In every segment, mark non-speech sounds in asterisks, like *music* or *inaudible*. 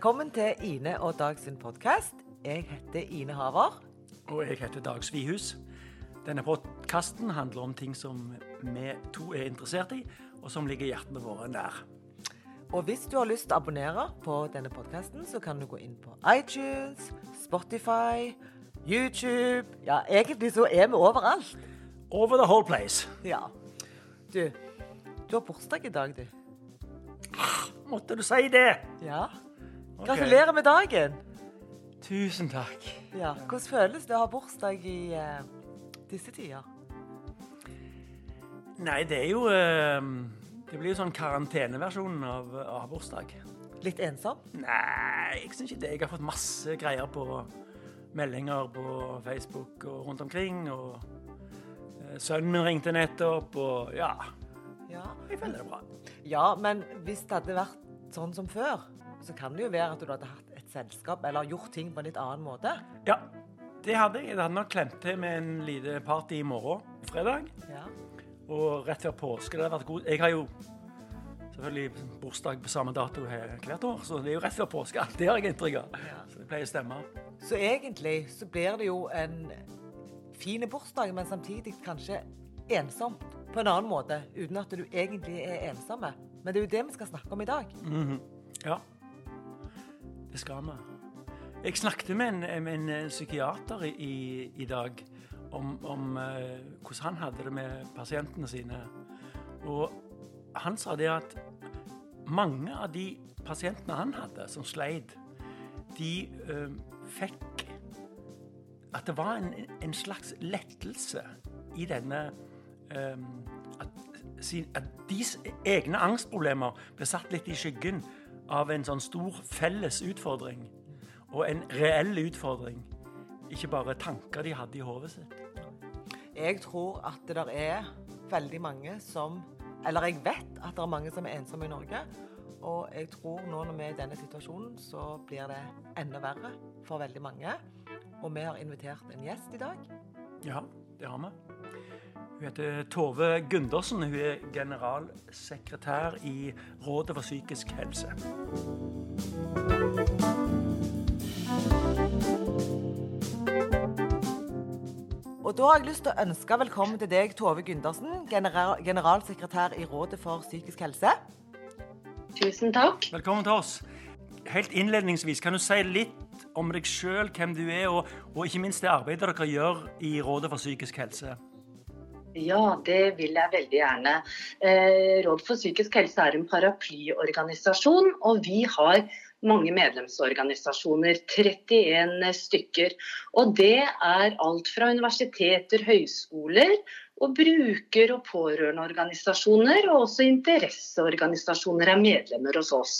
Velkommen til Ine og Dag sin podkast. Jeg heter Ine Haver. Og jeg heter Dag Svihus. Denne podkasten handler om ting som vi to er interessert i, og som ligger hjertene våre nær. Og hvis du har lyst til å abonnere på denne podkasten, så kan du gå inn på iTunes, Spotify, YouTube Ja, egentlig så er vi overalt. Over the whole place. Ja. Du, du har bursdag i dag, du. Måtte du si det? Ja. Ok. Gratulerer med dagen. Tusen takk. Ja, Hvordan føles det å ha bursdag i uh, disse tider? Nei, det er jo uh, Det blir jo sånn karanteneversjonen av, å ha bursdag. Litt ensom? Nei, jeg syns ikke det. Jeg har fått masse greier på meldinger på Facebook og rundt omkring. Og uh, sønnen min ringte nettopp, og ja. Ja. Jeg føler det bra. ja, men hvis det hadde vært sånn som før, så kan det jo være at du hadde hatt et selskap eller gjort ting på en litt annen måte. Ja, det hadde jeg. Jeg hadde nok klemt til med en lite party i morgen, fredag. Ja. Og rett før påske. Det hadde vært god. Jeg har jo selvfølgelig bursdag på samme dato her hvert år, så det er jo rett før påske. Det har jeg inntrykk av. Ja. Så det pleier å stemme. Så egentlig så blir det jo en fin bursdag, men samtidig kanskje ensom på en annen måte, uten at du egentlig er ensomme. Men det er jo det vi skal snakke om i dag. Mhm. Ja, det skal vi. Jeg snakket med en, med en psykiater i, i, dag om, om eh, hvordan han hadde det med pasientene sine. Og han sa det at mange av de pasientene han hadde som sleit, de eh, fikk At det var en, en slags lettelse i denne eh, at, at deres egne angstproblemer ble satt litt i skyggen av en sånn stor felles utfordring. Og en reell utfordring. Ikke bare tanker de hadde i hodet sitt. Jeg tror at det der er veldig mange som Eller jeg vet at det er mange som er ensomme i Norge. Og jeg tror nå når vi er i denne situasjonen, så blir det enda verre for veldig mange. Og vi har invitert en gjest i dag. Ja, det har vi. Hun heter Tove Gundersen. Hun er generalsekretær i Rådet for psykisk helse. Og da har jeg lyst til å ønske velkommen til deg, Tove Gundersen, general, generalsekretær i Rådet for psykisk helse. Tusen takk. Velkommen til oss. Helt innledningsvis, kan du si litt om deg sjøl, hvem du er, og, og ikke minst det arbeidet dere gjør i Rådet for psykisk helse? Ja, det vil jeg veldig gjerne. Eh, Råd for psykisk helse er en paraplyorganisasjon, og vi har mange medlemsorganisasjoner, 31 stykker. Og det er alt fra universiteter, høyskoler og bruker- og pårørendeorganisasjoner, og også interesseorganisasjoner er medlemmer hos oss.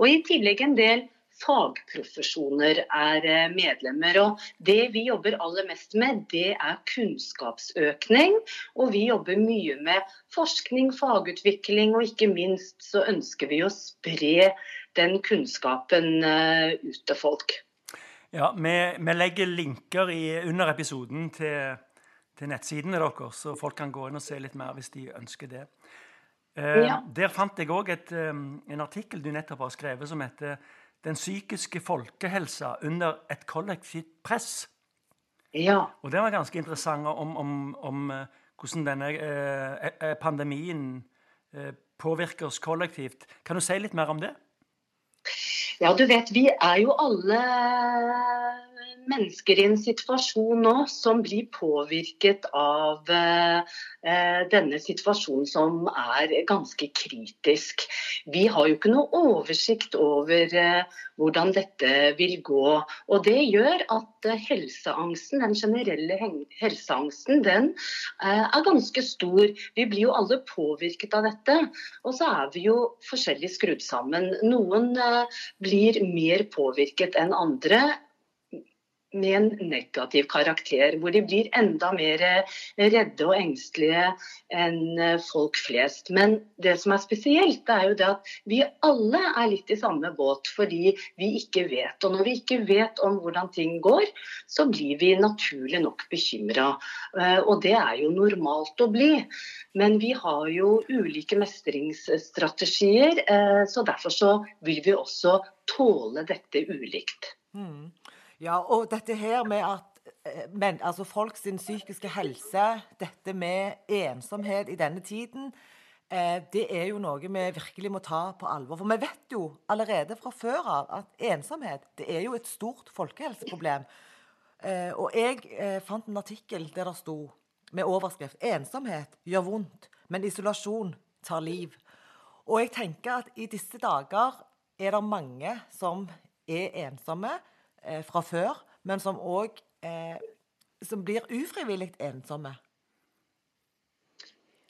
Og i tillegg en del fagprofesjoner er eh, medlemmer. Og det vi jobber aller mest med, det er kunnskapsøkning. Og vi jobber mye med forskning, fagutvikling, og ikke minst så ønsker vi å spre den kunnskapen eh, ut til folk. Ja, vi, vi legger linker i, under episoden til, til nettsidene deres, så folk kan gå inn og se litt mer hvis de ønsker det. Eh, Ja. Der fant jeg òg en artikkel du nettopp har skrevet som heter 'Den psykiske folkehelsa under et kollektivt press'. Ja. Og det var ganske interessant om, om, om eh, hvordan denne eh, eh, pandemien eh, påvirker oss kollektivt. Kan du si litt mer om det? Ja, du vet, vi er jo alle mennesker i en situasjon nå som blir påvirket av eh, denne situasjonen som er ganske kritisk. Vi har jo ikke noe oversikt over eh, hvordan dette vil gå. Og det gjør at eh, helseangsten, den generelle helseangsten, den eh, er ganske stor. Vi blir jo alle påvirket av dette. Og så er vi jo forskjellig skrudd sammen. Noen eh, blir mer påvirket enn andre. Med en negativ karakter, hvor de blir enda mer redde og engstelige enn folk flest. Men det som er spesielt, det er jo det at vi alle er litt i samme båt fordi vi ikke vet. Og når vi ikke vet om hvordan ting går, så blir vi naturlig nok bekymra. Eh, og det er jo normalt å bli. Men vi har jo ulike mestringsstrategier, eh, så derfor så vil vi også tåle dette ulikt. Mm. Ja, og dette her med at eh, men, altså folk sin psykiske helse, dette med ensomhet i denne tiden, eh, det er jo noe vi virkelig må ta på alvor. For vi vet jo allerede fra før av at ensomhet det er jo et stort folkehelseproblem. Eh, og jeg fant en artikkel der det sto med overskrift 'Ensomhet gjør vondt, men isolasjon tar liv'. Og jeg tenker at i disse dager er det mange som er ensomme eh, fra før, men som òg eh, som blir ufrivillig ensomme.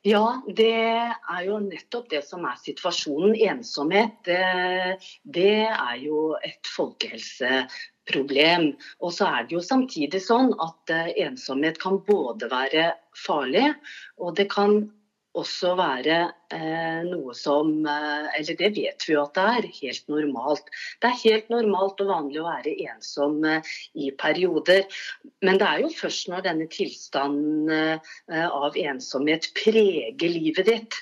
Ja, det er jo nettopp det som er situasjonen. Ensomhet, det, det er jo et folkehelseproblem. Og så er det jo samtidig sånn at eh, ensomhet kan både være farlig, og det kan også være eh, noe som eh, Eller det vet vi jo at det er. Helt normalt. Det er helt normalt og vanlig å være ensom eh, i perioder. Men det er jo først når denne tilstanden eh, av ensomhet preger livet ditt,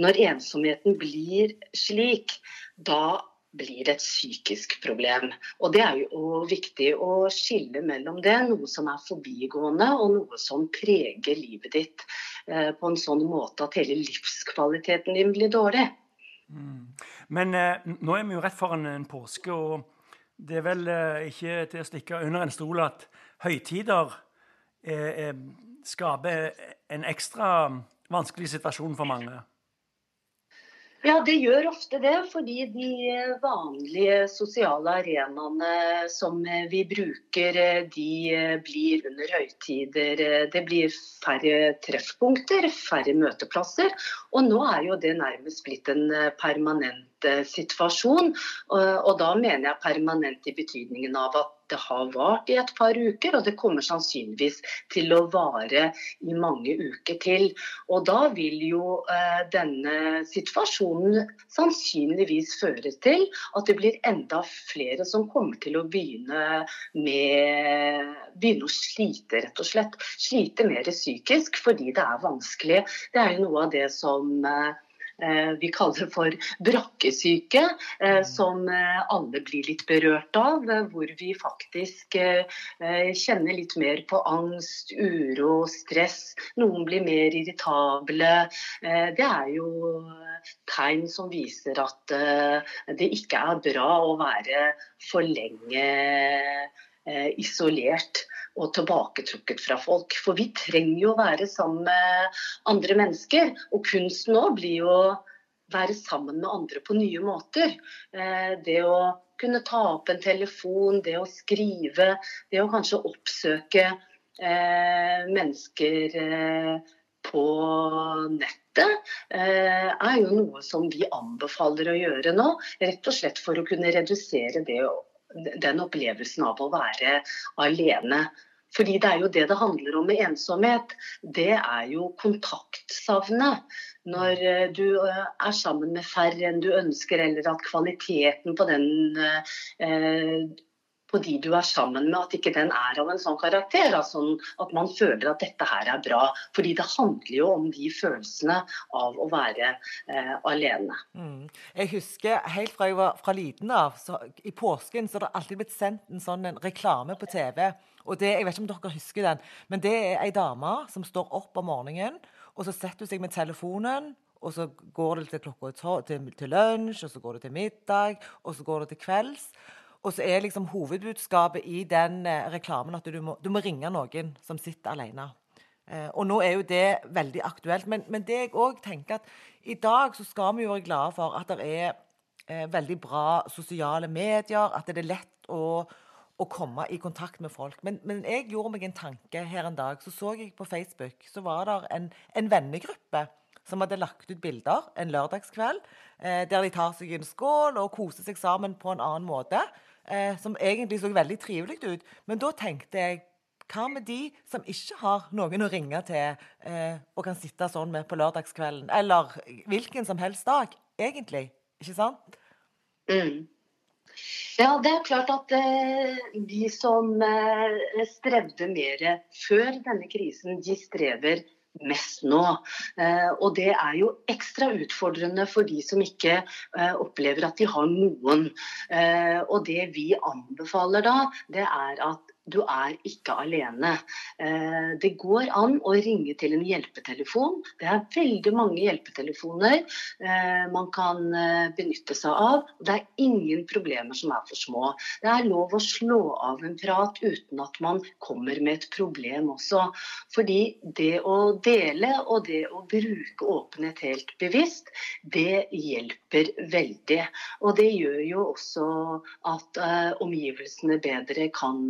når ensomheten blir slik, da blir et psykisk problem. Og Det er jo viktig å skille mellom det, noe som er forbigående og noe som preger livet ditt på en sånn måte at hele livskvaliteten din blir dårlig. Mm. Men eh, nå er vi jo rett foran en påske, og det er vel eh, ikke til å stikke under en stol at høytider eh, eh, skaper en ekstra vanskelig situasjon for mange. Ja, det gjør ofte det. Fordi de vanlige sosiale arenaene som vi bruker, de blir under høytider. Det blir færre treffpunkter, færre møteplasser. Og nå er jo det nærmest blitt en permanent situasjon. Og da mener jeg permanent i betydningen av at det har vart i et par uker, og det kommer sannsynligvis til å vare i mange uker til. Og da vil jo eh, denne situasjonen sannsynligvis føre til at det blir enda flere som kommer til å begynne med begynne å slite, rett og slett. Slite mer psykisk fordi det er vanskelig. Det er jo noe av det som eh, Eh, vi kaller det for brakkesyke, eh, mm. som eh, alle blir litt berørt av. Hvor vi faktisk kjenner litt mer på angst, uro, stress. Noen blir mer irritable. Det er jo tegn som viser at det ikke er bra å være for lenge isolert og tilbaketrukket fra folk. For vi trenger jo å være sammen med andre mennesker. Og kunsten òg blir jo å være sammen med andre på nye måter. Eh, det å kunne ta opp en telefon, det å skrive, det å kanskje oppsøke eh, mennesker eh, på nettet er jo noe som vi anbefaler å gjøre nå. Rett og slett for å kunne redusere det den opplevelsen av å være alene. Fordi det er jo det det handler om med ensomhet. Det er jo kontaktsavnet. Når eh, du eh, er sammen med færre enn du ønsker, eller at kvaliteten på den eh, på de du er sammen med, at ikke den er av en sånn karakter. Altså at man føler at dette her er bra. Fordi det handler jo om de følelsene av å være eh, alene. Mm. Jeg husker helt fra jeg var fra liten av, så i påsken så har det alltid blitt sendt en sånn en reklame på TV. Og det, Jeg vet ikke om dere husker den, men det er ei dame som står opp om morgenen, og så setter hun seg med telefonen og så går det til klokka til, til lunsj, og så går det til middag, og så går det til kvelds. Og så er liksom hovedbudskapet i den eh, reklamen at du må, du må, ringe noen som sitter alene. Eh, og nå er jo det veldig aktuelt. Men, men det jeg òg tenker at i dag så skal vi jo være glade for at det er eh, veldig bra sosiale medier, at det er lett å, å komme i kontakt med folk. Men, men, jeg gjorde meg en tanke her en dag. Så så jeg på Facebook, så var det en, en vennegruppe som hadde lagt ut bilder en lørdagskveld eh, der de tar seg en skål og koser seg sammen på en annen måte. Eh, som egentlig så veldig trivelig ut. Men da tenkte jeg hva med de som ikke har noen å ringe til eh, og kan sitte sånn med på lørdagskvelden? Eller hvilken som helst dag, egentlig. Ikke sant? Mm. Ja, det er klart at eh, de som eh, strevde mer før denne krisen, de strever mest nå. Eh, og det er jo ekstra utfordrende for de som ikke eh, opplever at de har noen. Eh, og det vi anbefaler da, det er at du er ikke alene. Eh, det går an å ringe til en hjelpetelefon. Det er veldig mange hjelpetelefoner eh, man kan eh, benytte seg av. Det er ingen problemer som er for små. Det er lov å slå av en prat uten at man kommer med et problem også. Fordi det å dele og det å bruke åpenhet helt bevisst, det hjelper veldig. Og det gjør jo også at omgivelsene bedre kan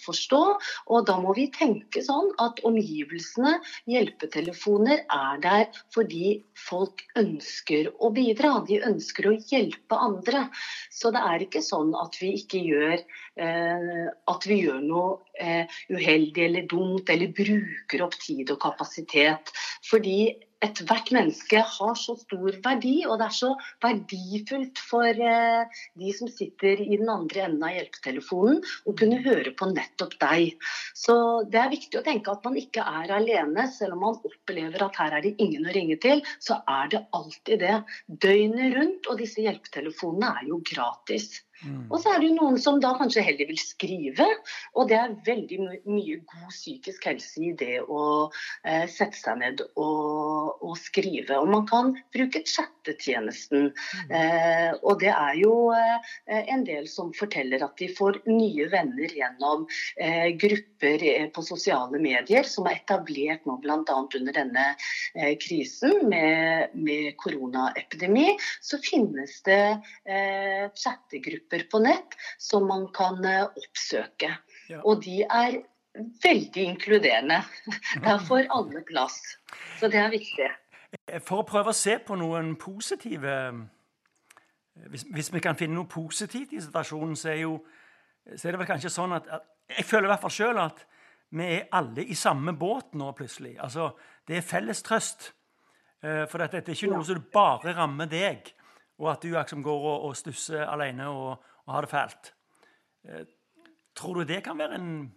forstå. Og da må vi tenke sånn at omgivelsene, hjelpetelefoner, er der fordi folk ønsker å bidra. De ønsker å hjelpe andre. Så det er ikke sånn at vi ikke gjør, eh, at vi gjør noe eh, uheldig eller dumt, eller bruker opp tid og kapasitet. Fordi ethvert menneske har så stor verdi, og det er så verdifullt for eh, de som sitter i den andre enden av hjelpetelefonen, å kunne høre på nettopp deg. Så det er viktig å tenke at man ikke er alene, selv om man opplever at her er det ingen å ringe til, så er det alltid det. Døgnet rundt, og disse hjelpetelefonene er jo gratis. Mm. Og så er det jo noen som da kanskje heller vil skrive, og det er veldig my mye god psykisk helse i det å eh, sette seg ned og, og, skrive. Og man kan bruke chattetjenesten. Mm. Eh, og det er jo eh, en del som forteller at de får nye venner gjennom eh, grupper eh, på sosiale medier som er etablert nå bl.a. under denne eh, krisen med, med koronaepidemi. Så finnes det chattegrupper grupper på nett som man kan eh, oppsøke. Ja. Og de er veldig inkluderende. *laughs* Der får alle plass. Så det er viktig. Eh, for å prøve å se på noen positive eh, Hvis, hvis vi kan finne noe positivt i situasjonen, så er, jo, så er det vel kanskje sånn at, at Jeg føler i hvert fall sjøl at vi er alle i samme båt nå, plutselig. Altså, det er felles trøst. For dette, det er ikke noe som bare rammer deg og at du liksom går og, og stusser alene og, og, har det fælt. Eh, tror du det kan være en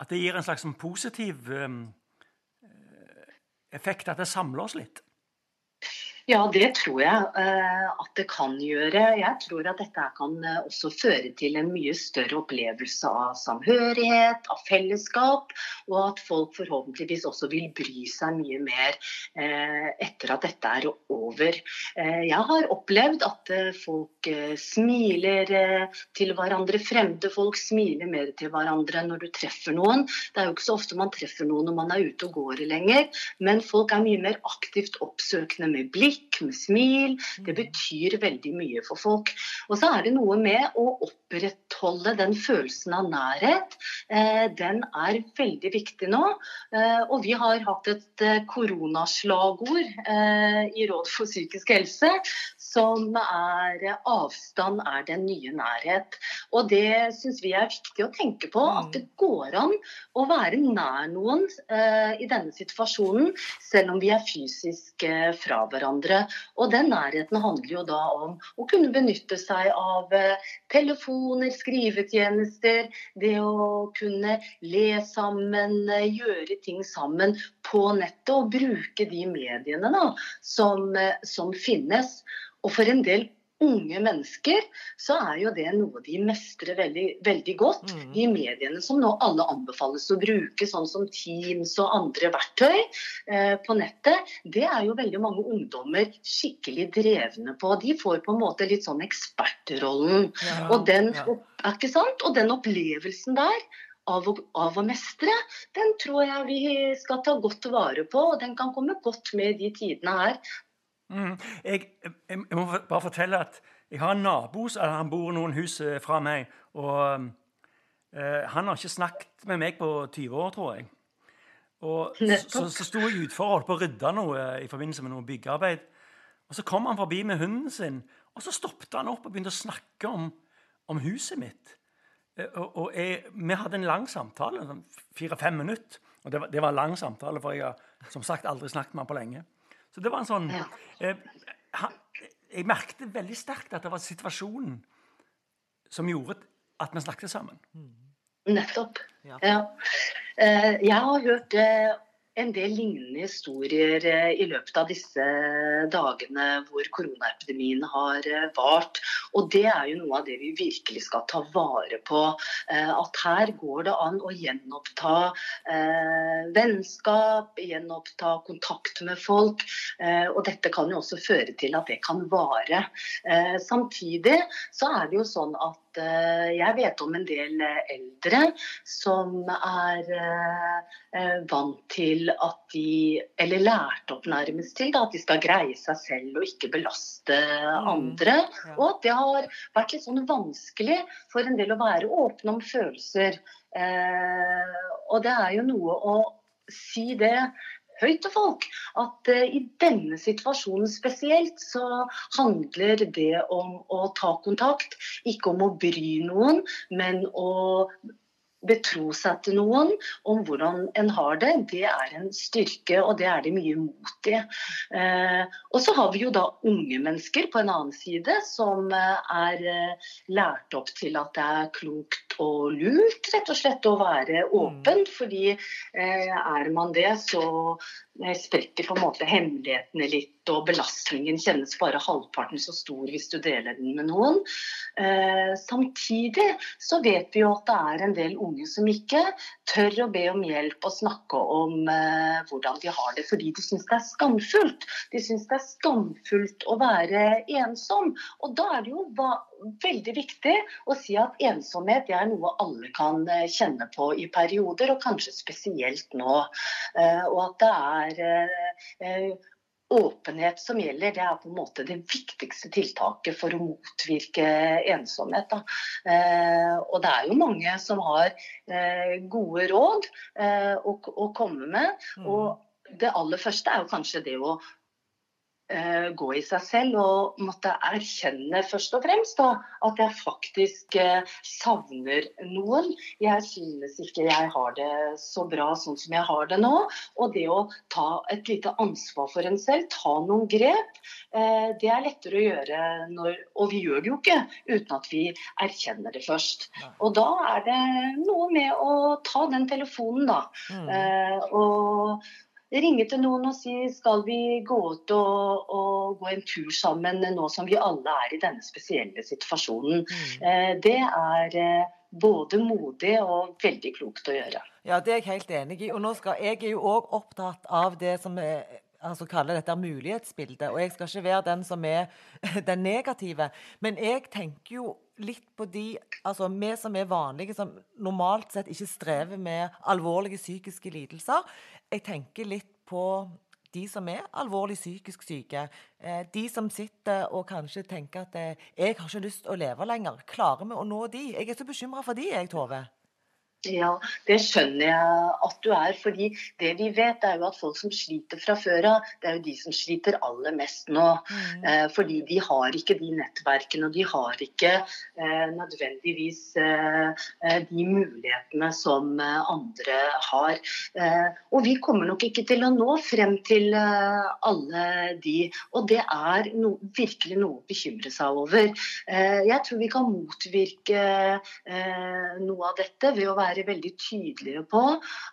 At det gir en slags positiv eh, effekt, at det samler oss litt? Ja, det tror jeg uh, at det kan gjøre. Jeg tror at dette kan uh, også føre til en mye større opplevelse av samhørighet, av fellesskap, og at folk forhåpentligvis også vil bry seg mye mer uh, etter at dette er over. jeg har opplevd at folk smiler til hverandre, fremmede folk smiler mer til hverandre når du treffer noen. Det er jo ikke så ofte man treffer noen når man er ute og går lenger, men folk er mye mer aktivt oppsøkende med blikk blikk, med smil. Det mm. betyr veldig mye for folk. Og så er det noe med å opprettholde den følelsen av nærhet. Eh, den er veldig viktig nå. Eh, og vi har hatt et eh, koronaslagord i Råd for psykisk helse som er avstand er den nye nærhet. Og det syns vi er viktig å tenke på. At mm. det går an å være nær noen i denne situasjonen, selv om vi er fysisk fra hverandre hverandre. Og den nærheten handler jo da om å kunne benytte seg av eh, telefoner, skrivetjenester, det å kunne le sammen, eh, gjøre ting sammen på nettet og bruke de mediene da, som, eh, som finnes. Og for en del unge mennesker, så er jo det noe de mestrer veldig, veldig godt. Mm. De mediene som nå alle anbefales å bruke, sånn som Teams og andre verktøy eh, på nettet, det er jo veldig mange ungdommer skikkelig drevne på. De får på en måte litt sånn ekspertrollen. Ja, og, den, ja. og den opplevelsen der av å, av å, mestre, den tror jeg vi skal ta godt vare på. og Den kan komme godt med i de tidene her. Mm. Jeg, jeg, må bare fortelle at jeg har en nabo som bor noen hus eh, fra meg. Og uh, han har ikke snakket med meg på 20 år, tror jeg. Og så, så, sto jeg utfor og holdt på å rydde noe i forbindelse med noe byggearbeid. Og så kom han forbi med hunden sin, og så stoppet han opp og begynte å snakke om, om huset mitt. Eh, og, og jeg, vi hadde en lang samtale, sånn fire-fem minutter. Og det var, det var, en lang samtale, for jeg har som sagt aldri snakket med han på lenge. Så det var en sånn eh, han, Jeg merket veldig sterkt at det var situasjonen som gjorde at vi snakket sammen. Nettopp. Ja. ja. Eh, jeg har hørt eh, en del lignende historier eh, i løpet av disse dagene hvor koronaepidemien har eh, vart. Og det er jo noe av det vi virkelig skal ta vare på. Eh, at her går det an å gjenoppta vennskap, gjenoppta kontakt med folk. Og dette kan jo også føre til at det kan vare. Samtidig så er det jo sånn at jeg vet om en del eldre som er vant til at de Eller lært opp nærmest til at de skal greie seg selv og ikke belaste mm. andre. Og at det har vært litt sånn vanskelig for en del å være åpne om følelser. Eh, og det er jo noe å si det høyt til folk. At uh, i denne situasjonen spesielt så handler det om å ta kontakt. Ikke om å bry noen, men å betro seg til noen om hvordan en har det, det er en styrke, og det er det mye mot i. Eh, og så har vi jo da unge mennesker på en annen side som eh, er eh, lært opp til at det er klokt og lurt rett og slett å være mm. åpen, fordi eh, er man det, så sprekker på en måte hemmelighetene litt, og belastningen kjennes bare halvparten så stor hvis du deler den med noen. Eh, samtidig så vet vi jo at det er en del unge som ikke tør å be om hjelp og snakke om eh, hvordan de har det, fordi de syns det er skamfullt. De syns det er skamfullt å være ensom. Og da er det jo veldig viktig å si at ensomhet er noe alle kan eh, kjenne på i perioder, og kanskje spesielt nå. Eh, og at det er eh, åpenhet som gjelder, det er på en måte det viktigste tiltaket for å motvirke ensomhet. Eh, og det er jo mange som har eh, gode råd eh, å, å, komme med. Mm. Og det aller første er jo kanskje det å gå i seg selv og måtte erkjenne først og fremst da, at jeg faktisk eh, savner noen. Jeg synes ikke jeg har det så bra sånn som jeg har det nå. Og det å ta et lite ansvar for en selv, ta noen grep, eh, det er lettere å gjøre når Og vi gjør det jo ikke uten at vi erkjenner det først. Og da er det noe med å ta den telefonen, da. Mm. og ringe til noen og si skal vi gå ut og, og, gå en tur sammen nå som vi alle er i denne spesielle situasjonen. Mm. Eh, det er eh, både modig og veldig klokt å gjøre. Ja, det er jeg helt enig i. Og nå skal, jeg er jo òg opptatt av det som er altså kaller dette mulighetsbildet. Og jeg skal ikke være den som er *laughs* den negative. Men jeg tenker jo litt på de altså Vi som er vanlige, som normalt sett ikke strever med alvorlige psykiske lidelser. Jeg tenker litt på de som er alvorlig psykisk syke. Eh, de som sitter og kanskje tenker at eh, 'jeg har ikke lyst til å leve lenger'. Klarer vi å nå de? Jeg er så bekymra for de, jeg, Tove. Ja, det skjønner jeg at du er. fordi det vi vet er jo at folk som sliter fra før av, det er jo de som sliter aller mest nå. Mm. Eh, fordi de har ikke de nettverkene, og de har ikke eh, nødvendigvis eh, eh de mulighetene som eh, andre har. Eh, og vi kommer nok ikke til å nå frem til alle de. Og det er no, virkelig noe å bekymre seg over. jeg tror vi kan motvirke noe av dette ved å være være veldig tydelige på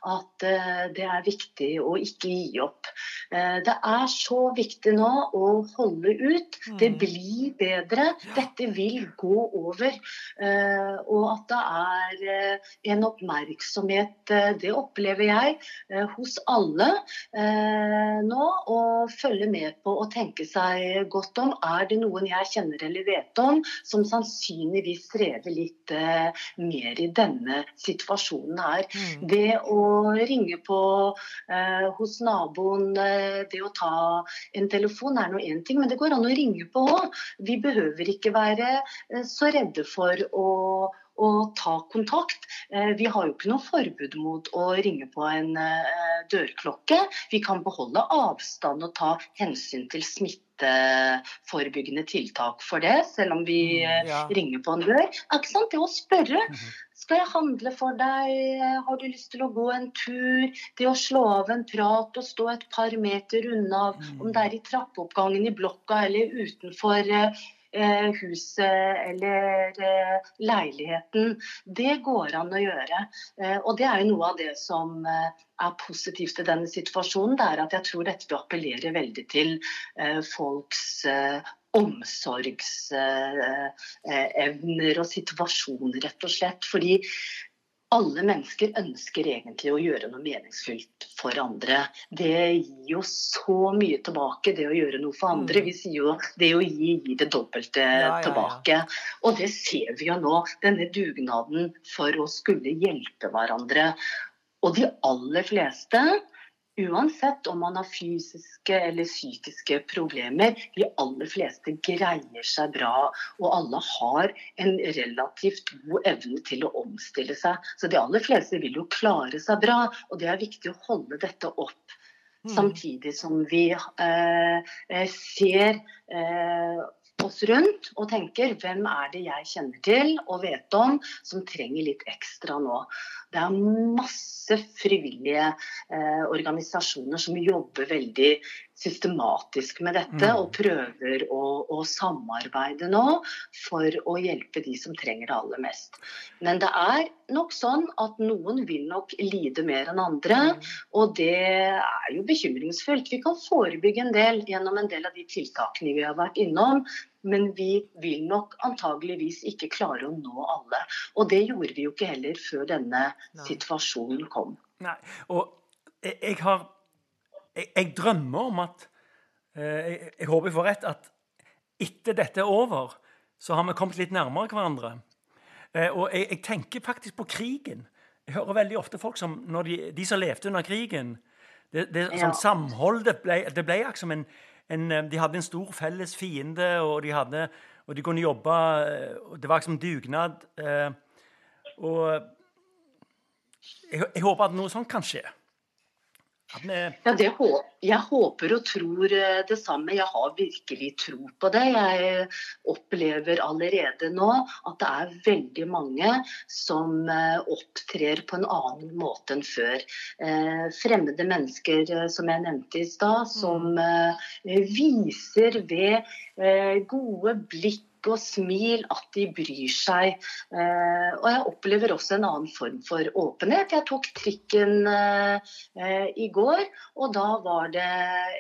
at eh, det er viktig å ikke gi opp. Eh, det er så viktig nå å holde ut. Det mm. blir bedre. Dette vil gå over. Eh, og at det er en oppmerksomhet, det opplever jeg, hos alle nå. Å følge med på og tenke seg godt om. Er det noen jeg kjenner eller vet om som sannsynligvis strever litt mer i denne situasjonen? Situasjonen er. Mm. Det å ringe på eh, hos naboen, eh, det å ta en telefon er nå én ting, men det går an å ringe på òg. Vi behøver ikke være eh, så redde for å å ta kontakt. Eh, vi har jo ikke noe forbud mot å ringe på en dørklokke. Vi kan beholde avstand og ta hensyn til smitteforebyggende tiltak for det, selv om vi Mm, eh, ja. ringer på en dør. Det å spørre. Mhm. Skal jeg handle for deg? Har du lyst til å gå en tur? Det å slå av en prat og stå et par meter unna, Mm. om det er i trappeoppgangen i blokka eller utenfor eh, huset eller eh, leiligheten. Det går an å gjøre. Eh, og det er jo noe av det som eh, er positivt i denne situasjonen. Det er at jeg tror dette vil appellere veldig til eh, folks eh, omsorgsevner og situasjon, rett og slett. Fordi alle mennesker ønsker egentlig å gjøre noe meningsfylt for andre. Det gir jo så mye tilbake, det å gjøre noe for andre. Mm. Vi sier jo det å gi, gir det dobbelte Ja, ja, ja. tilbake. Og det ser vi jo nå. Denne dugnaden for å skulle hjelpe hverandre. Og de aller fleste, uansett om man har fysiske eller psykiske problemer, de aller fleste greier seg bra. Og alle har en relativt god evne til å omstille seg. Så de aller fleste vil jo klare seg bra, og det er viktig å holde dette opp. Mm. Samtidig som vi eh, eh, ser eh, oss rundt og tenker hvem er det jeg kjenner til og vet om som trenger litt ekstra nå. Det er masse frivillige eh, organisasjoner som jobber veldig systematisk med dette Mm. og prøver å, å samarbeide nå for å hjelpe de som trenger det aller mest. Men det er nok sånn at noen vil nok lide mer enn andre. Mm. Og det er jo bekymringsfullt. Vi kan forebygge en del gjennom en del av de tiltakene vi har vært innom. Men vi vil nok antageligvis ikke klare å nå alle. Og det gjorde vi jo ikke heller før denne situasjonen kom. Nei. Og jeg har jeg, jeg drømmer om at eh, jeg, jeg håper jeg får rett at etter dette er over, så har vi kommet litt nærmere hverandre. Eh, og jeg, jeg tenker faktisk på krigen. Jeg hører veldig ofte folk som når de, de som levde under krigen det, det, Ja. sånn Samhold det ble, det ble liksom en, en eh, De hadde en stor felles fiende, og de hadde og de kunne jobbe Det var liksom dugnad. eh, og jeg, jeg håper at noe sånt kan skje. Ja, det hå- Jeg håper og tror eh, det samme. Jeg har virkelig tro på det. Jeg opplever allerede nå at det er veldig mange som eh, opptrer på en annen måte enn før. Eh, Fremmede mennesker, eh, som jeg nevnte i stad, som eh, viser ved eh, gode blikk og smil at de bryr seg. Eh, og jeg opplever også en annen form for åpenhet. Jeg tok trikken eh, i går, og da var det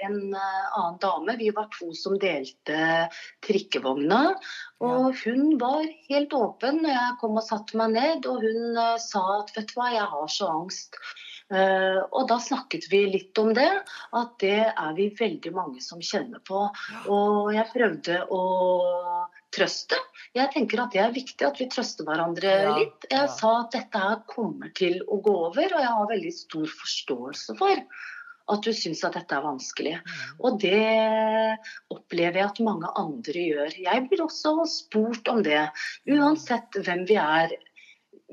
en eh, annen dame. Vi var to som delte trikkevogna. Og hun var helt åpen når jeg kom og satte meg ned, og hun sa at vet du hva, jeg har så angst. Uh, og da snakket vi litt om det, at det er vi veldig mange som kjenner på. Og jeg prøvde å trøste. Jeg tenker at det er viktig at vi trøster hverandre Ja, litt. Jeg ja. sa at dette her kommer til å gå over, og jeg har veldig stor forståelse for at du syns at dette er vanskelig. Mm. Og det opplever jeg at mange andre gjør. Jeg blir også spurt om det. Uansett hvem vi er,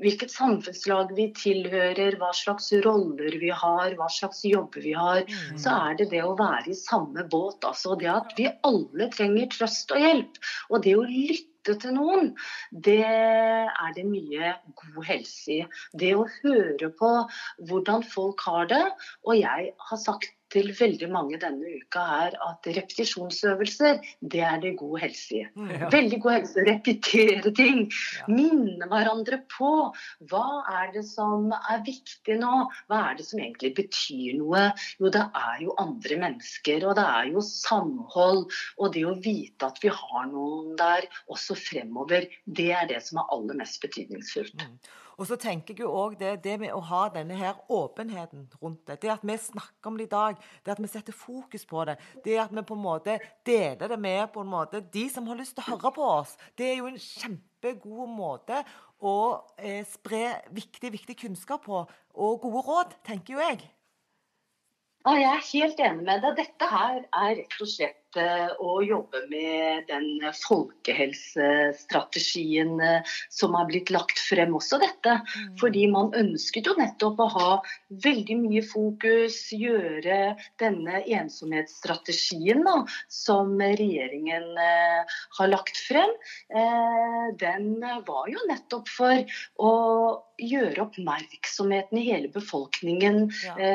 hvilket samfunnslag vi tilhører, hva slags roller vi har, hva slags jobber vi har, Mm. så er det det å være i samme båt. Altså det at vi alle trenger trøst og hjelp. Og det å lytte til noen, det er det mye god helse i. Det å høre på hvordan folk har det. Og jeg har sagt til veldig mange denne uka er at repetisjonsøvelser, det er det god helse i. Mm. Ja. Veldig god helse. Repetere ting. Ja. Minne hverandre på. Hva er det som er viktig nå? Hva er det som egentlig betyr noe? Jo, det er jo andre mennesker, og det er jo samhold. Og det å vite at vi har noen der også fremover, det er det som er aller mest betydningsfullt. Mm. Og så tenker jeg jo også det, det med å ha denne her åpenheten rundt det. Det at vi snakker om det i dag, det at vi setter fokus på det, det at vi på en måte deler det med på en måte de som har lyst til å høre på oss, det er jo en kjempegod måte å eh, spre viktig, viktig kunnskap på. Og gode råd, tenker jo jeg. Ja, jeg er helt enig med deg. Dette her er rett og slett å jobbe med den folkehelsestrategien eh, som har blitt lagt frem også dette. Mm. Fordi man ønsket jo nettopp å ha veldig mye fokus, gjøre denne ensomhetsstrategien da, som regjeringen eh, har lagt frem, eh, den var jo nettopp for å gjøre oppmerksomheten i hele befolkningen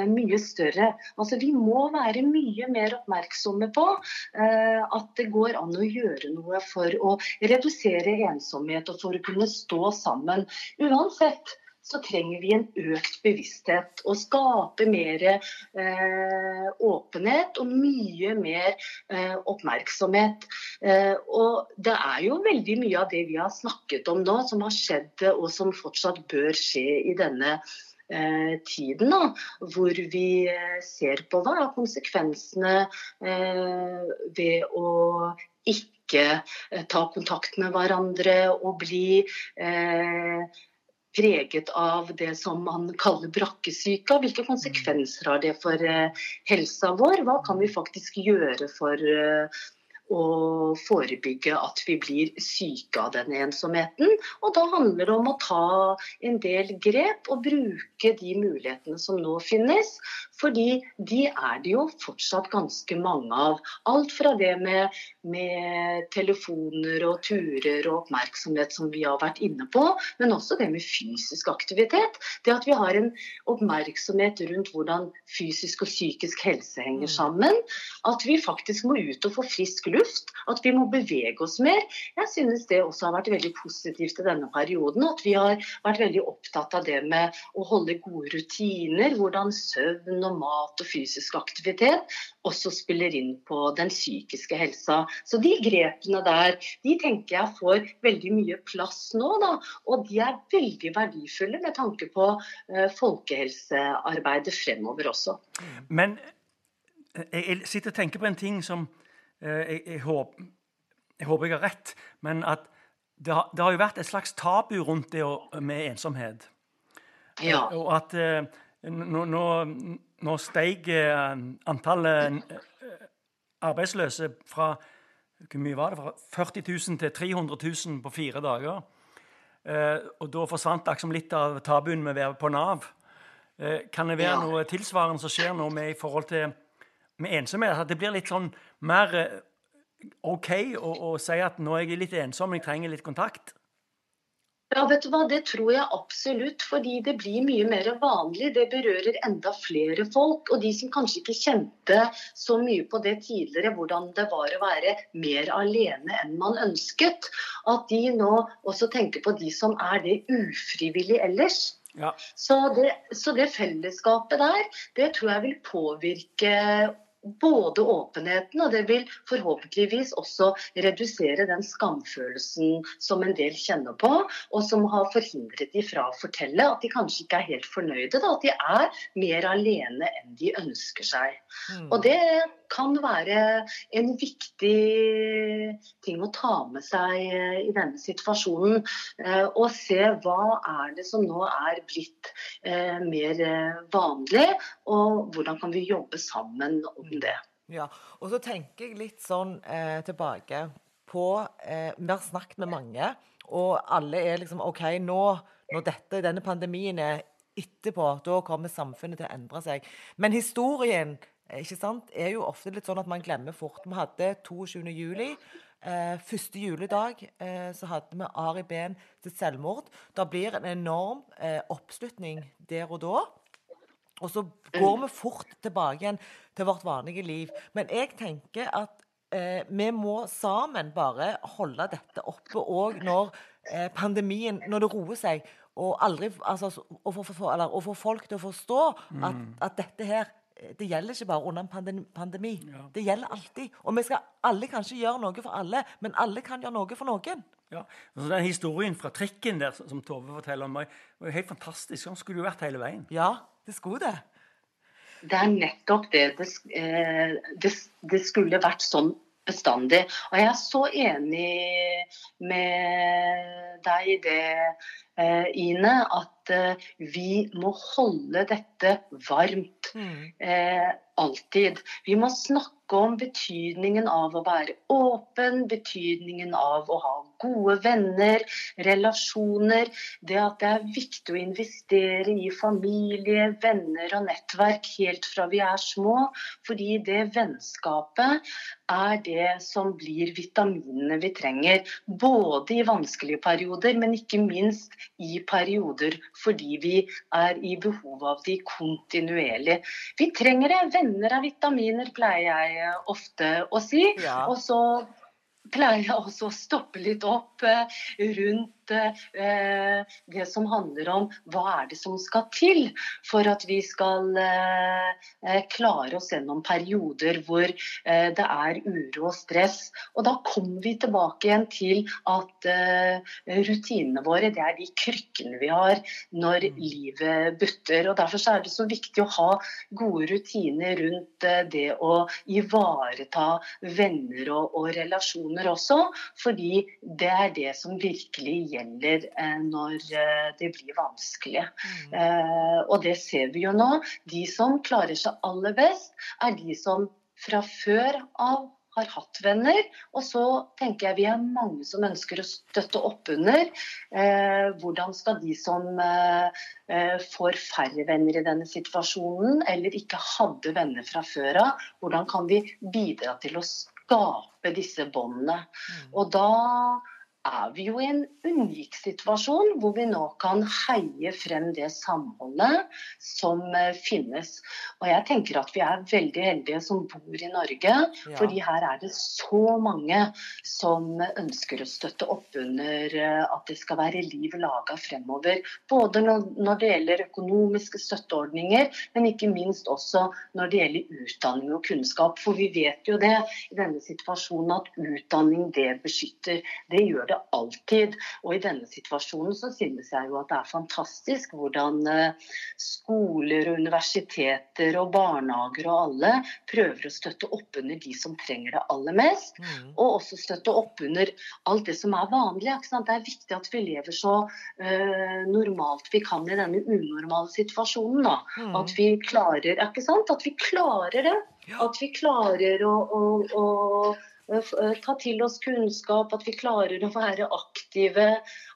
mye større. Altså, vi må være mye mer oppmerksomme på at det går an å gjøre noe for å redusere ensomhet og for å kunne stå sammen. Uansett så trenger vi en økt bevissthet. Og skape mer eh, åpenhet og mye mer eh, oppmerksomhet. Eh, og det er jo veldig mye av det vi har snakket om nå, som har skjedd og som fortsatt bør skje i denne eh, tiden, da, hvor vi eh, ser på hva er konsekvensene eh, ved å ikke ta kontakt med hverandre og bli eh, preget av det som man kaller brakkesyke. Hvilke konsekvenser har det for eh, helsa vår? Hva kan vi faktisk gjøre for eh, å forebygge at vi blir syke av den ensomheten. Og da handler det om å ta en del grep og bruke de mulighetene som nå finnes. Fordi de er det jo fortsatt ganske mange av. Alt fra det med, med telefoner og turer og oppmerksomhet som vi har vært inne på, men også det med fysisk aktivitet. Det at vi har en oppmerksomhet rundt hvordan fysisk og psykisk helse henger mm. sammen. At vi faktisk må ut og få frisk luft luft, at vi må bevege oss mer. Jeg synes det også har vært veldig positivt i denne perioden. At vi har vært veldig opptatt av det med å holde gode rutiner. Hvordan søvn og mat og fysisk aktivitet også spiller inn på den psykiske helsa. Så de grepene der, de tenker jeg får veldig mye plass nå. Da, og de er veldig verdifulle med tanke på uh, folkehelsearbeidet fremover også. Men eh, jeg sitter og tenker på en ting som Eh, jeg, jeg, håper, jeg, håper, jeg har rett, men at det har, det har, jo vært et slags tabu rundt det med ensomhet. Ja. Og at eh, nå, nå, nå steg eh, antallet arbeidsløse fra hvor mye var det? Fra 40 000 til 300 000 på fire dager. og da forsvant liksom litt av tabuen med å være på Nav. kan det være ja. noe tilsvarende som skjer nå med i forhold til med ensomhet? At det blir litt sånn mer eh, OK å, å si at nå er jeg litt ensom, jeg trenger litt kontakt? Ja, vet du hva, Det tror jeg absolutt, fordi det blir mye mer vanlig. Det berører enda flere folk. Og de som kanskje ikke kjente så mye på det tidligere, hvordan det var å være mer alene enn man ønsket, at de nå også tenker på de som er det ufrivillig ellers. Ja. Så, det, så det fellesskapet der, det tror jeg vil påvirke både åpenheten, og det vil forhåpentligvis også redusere den skamfølelsen som en del kjenner på, og som har forhindret de fra å fortelle at de kanskje ikke er helt fornøyde. Da, at de er mer alene enn de ønsker seg. Mm. Og det kan være en viktig ting å ta med seg eh, i denne situasjonen. Eh, og se hva er det som nå er blitt eh, mer vanlig, og hvordan kan vi jobbe sammen om det. Ja, og så tenker jeg litt sånn eh, tilbake på eh, Vi har snakket med mange, og alle er liksom OK, nå når dette, denne pandemien er etterpå, da kommer samfunnet til å endre seg. Men historien ikke sant, er jo ofte litt sånn at man glemmer fort. Vi hadde 22. juli. Eh, første juledag eh, så hadde vi Ari Behn til selvmord. Det blir en enorm eh, oppslutning der og da. Og så går vi fort tilbake igjen til vårt vanlige liv. Men jeg tenker at eh, vi må sammen bare holde dette oppe òg når eh, pandemien Når det roer seg. Og, aldri, altså, og, for, for, eller, og få folk til å forstå at, mm. at dette her det gjelder ikke bare under en pandemi. Ja. Det gjelder alltid. Og vi skal alle kanskje gjøre noe for alle, men alle kan gjøre noe for noen. Ja, altså Den historien fra trikken der som Tove forteller om var helt fantastisk. Sånn skulle det jo vært hele veien. Ja, det skulle det. Det er nettopp det. Det, eh, det, det skulle vært sånn bestandig. Og jeg er så enig med deg i det, Ine, at eh, vi må holde dette varmt. Mm. Eh, alltid. Vi må snakke om betydningen av å være åpen, betydningen av å ha gode venner, relasjoner. Det at det er viktig å investere i familie, venner og nettverk helt fra vi er små. Fordi det vennskapet er det som blir vitaminene vi trenger. Både i vanskelige perioder, men ikke minst i perioder fordi vi er i behov av de kontinuerlig. Vi trenger det. Venner av vitaminer, pleier jeg ofte å si. Ja. Og så pleier jeg også å stoppe litt opp eh, rundt eh, det som handler om hva er det som skal til for at vi skal eh, eh, klare oss gjennom perioder hvor eh, det er uro og stress. Og da kommer vi tilbake igjen til at eh, rutinene våre det er de krykkene vi har når livet butter. Og Derfor er det så viktig å ha gode rutiner rundt eh, det å ivareta venner og, og relasjoner også, fordi det er det som virkelig gjelder eh, når eh, det blir vanskelig. Mm. Eh, og det ser vi jo nå. De som klarer seg aller best, er de som fra før av har hatt venner. Og så tenker jeg vi er mange som ønsker å støtte opp under. Eh, hvordan skal de som eh, får færre venner i denne situasjonen, eller ikke hadde venner fra før av, hvordan kan vi bidra til å skape disse båndene? Mm. Og da er vi jo i en unik situasjon hvor vi nå kan heie frem det samholdet som eh, finnes. Og jeg tenker at vi er veldig heldige som bor i Norge, Ja. fordi her er det så mange som ønsker å støtte opp under eh, at det skal være liv laga fremover. Både når når det gjelder økonomiske støtteordninger, men ikke minst også når det gjelder utdanning og kunnskap. For vi vet jo det i denne situasjonen at utdanning det beskytter. Det gjør det alltid. Og i denne situasjonen så synes jeg jo at det er fantastisk hvordan eh, skoler og universiteter og barnehager og alle prøver å støtte opp under de som trenger det aller mest. Mm. Og også støtte opp under alt det som er vanlig. Ikke sant? Det er viktig at vi lever så uh, normalt vi kan i denne unormale situasjonen. Mm. At vi klarer ikke sant? At vi klarer det. Ja. At vi klarer å, å, å ta til oss kunnskap, at vi klarer å være aktive.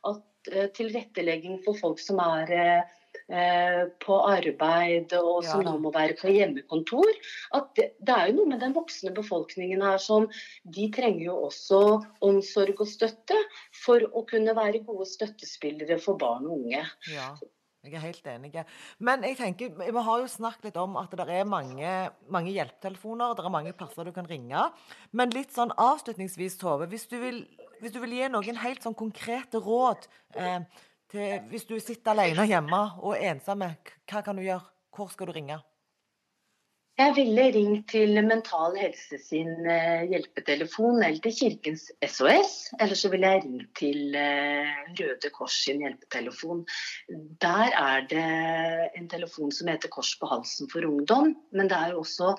At eh, tilrettelegging for folk som er eh, eh, på arbeid og som nå må være på hjemmekontor. At det, det er jo noe med den voksne befolkningen her som de trenger jo også omsorg og støtte for å kunne være gode støttespillere for barn og unge. Ja, jeg er helt enig. Men jeg tenker, vi har jo snakket litt om at det er mange, mange hjelpetelefoner, det er mange plasser du kan ringe. Men litt sånn avslutningsvis, Tove, hvis du vil, hvis du vil gi noen helt sånn konkrete råd eh, til, hvis du sitter alene hjemme og er ensomme, hva kan du gjøre? Hvor skal du ringe? Jeg ville ringt til Mental Helse sin eh, hjelpetelefon eller til Kirkens SOS. Eller så ville jeg ringt til eh, Røde Kors sin hjelpetelefon. Der er det en telefon som heter Kors på halsen for ungdom. Men det er jo også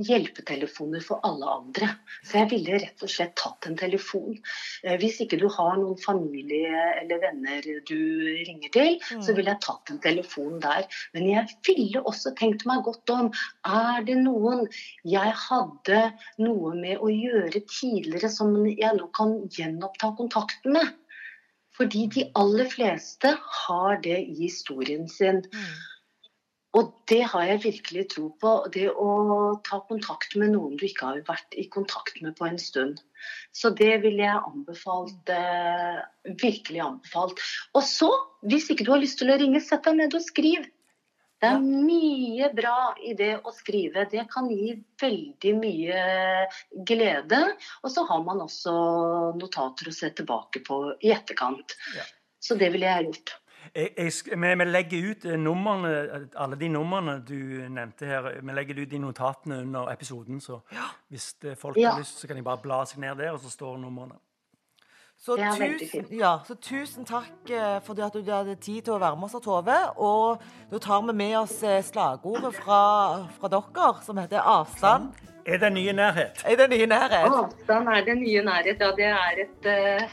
hjelpetelefoner for alle andre. Så jeg ville rett og slett tatt en telefon. Eh, Hvis ikke du har noen familie eller venner du ringer til, så ville jeg tatt en telefon der. Men jeg ville også tenkt meg godt om. Er det noen jeg hadde noe med å gjøre tidligere som jeg nå kan gjenoppta kontakten med? Fordi de aller fleste har det i historien sin. Og det har jeg virkelig tro på. Det å ta kontakt med noen du ikke har vært i kontakt med på en stund. Så det ville jeg anbefalt. Eh, virkelig anbefalt. Og så, hvis ikke du har lyst til å ringe, sett deg ned og skriv. Det er mye bra i det å skrive. Det kan gi veldig mye glede. Og så har man også notater å se tilbake på i etterkant. Ja. Så det ville jeg gjort. Jeg, jeg, vi, vi legger ut eh, numrene, eh, alle de numrene du nevnte her. Vi legger ut i notatene under episoden, så hvis eh, folk Ja. har lyst, så kan de bare bla seg ned der, og så står numrene. Så, tusen, ja, så tusen takk eh, for at du hadde tid til å være med oss, Tove. Og da tar vi med oss eh, slagordet fra, fra dere, som heter 'avstand Er det nye nærhet? er den nye nærhet'. Avstand er det nye nærhet. Ja, det er et eh,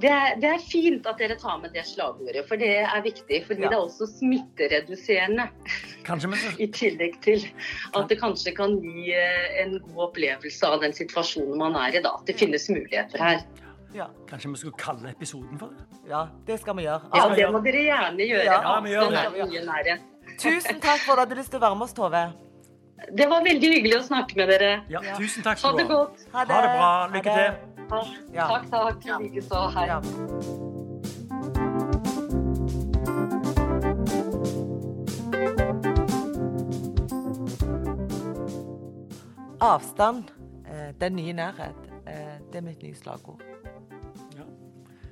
Det er, det er, fint at dere tar med det slagordet, for det er viktig. Fordi ja. det er også smittereduserende. *laughs* I tillegg til at det kanskje kan gi eh, en god opplevelse av den situasjonen man er i da. At det finnes muligheter her. Ja. Kanskje vi skulle kalle episoden for det? Ja, det skal vi gjøre. Ja, det må dere gjerne gjøre. Ja, vi gjør det. Tusen takk for at du hadde lyst til å være med oss, Tove. Det var veldig hyggelig å snakke med dere. Ja, tusen takk skal du ha. Ha det godt. Ha det, ha det bra. Lykke til. Ja. Takk, takk. Likeså. Hei. Ja. Avstand, eh, den nye nærhet, eh, det er mitt nye slagord. Ja.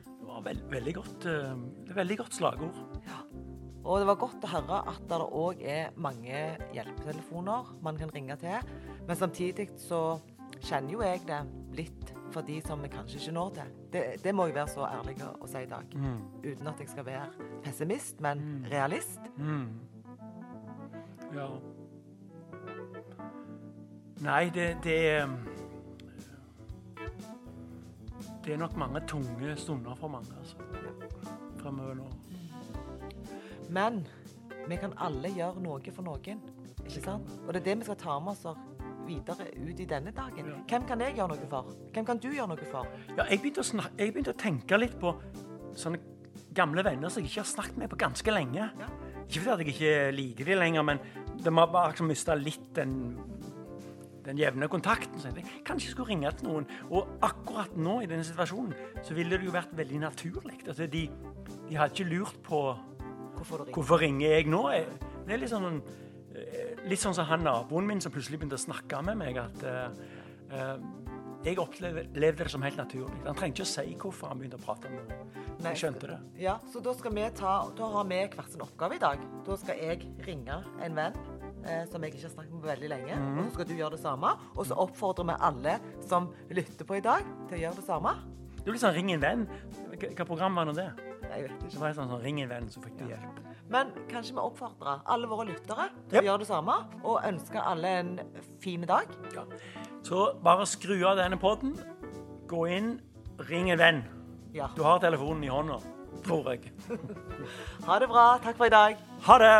Det var veld, veldig, godt, eh, veldig godt slagord. Ja. Og det var godt å høre at det òg er mange hjelpetelefoner man kan ringe til. Men samtidig så kjenner jo jeg det litt for de som vi kanskje ikke når til. Det, det må jeg være så ærlig å si i dag. Mm. Uten at jeg skal være pessimist, men mm. realist. Mm. Ja. Nei, det, det Det er nok mange tunge stunder for mange, altså. Fremover nå. Men vi kan alle gjøre noe for noen. Ikke sant? Og det er det vi skal ta med oss videre ut i denne dagen. Hvem kan jeg gjøre noe for? Hvem kan du gjøre noe for? Ja, jeg, begynte å jeg begynte å tenke litt på sånne gamle venner som jeg ikke har snakket med på ganske lenge. Ja. Ikke fordi jeg ikke liker dem lenger, men de har bare liksom mista litt den, den jevne kontakten. Så jeg kanskje jeg skulle ringe til noen. Og akkurat nå i denne situasjonen så ville det jo vært veldig naturlig. Altså, de, de har ikke lurt på hvorfor, hvorfor ringer jeg nå. Det er litt sånn litt sånn som han naboen min som plutselig begynte å snakke med meg, at uh, jeg opplevde det som helt naturlig. Han trengte ikke å si hvorfor han begynte å prate med meg. Jeg skjønte det. Ja, så da, skal vi ta, da har vi hver sin oppgave i dag. Da skal jeg ringe en venn eh, som jeg ikke har snakket med på veldig lenge. Mm. Og så skal du gjøre det samme. Og så oppfordrer vi alle som lytter på i dag, til å gjøre det samme. Det blir sånn Ring en venn. Hva program var nå det? Jeg vet ikke. Det var sånn, sånn Ring en venn, så fikk du hjelp. Men kanskje vi oppfordrer alle våre lyttere til yep. å gjøre det samme, og ønsker alle en fin dag. Ja. Så bare skru av denne poden, gå inn, ring en venn. Ja. Du har telefonen i hånda, tror jeg. *laughs* ha det bra. Takk for i dag. Ha det.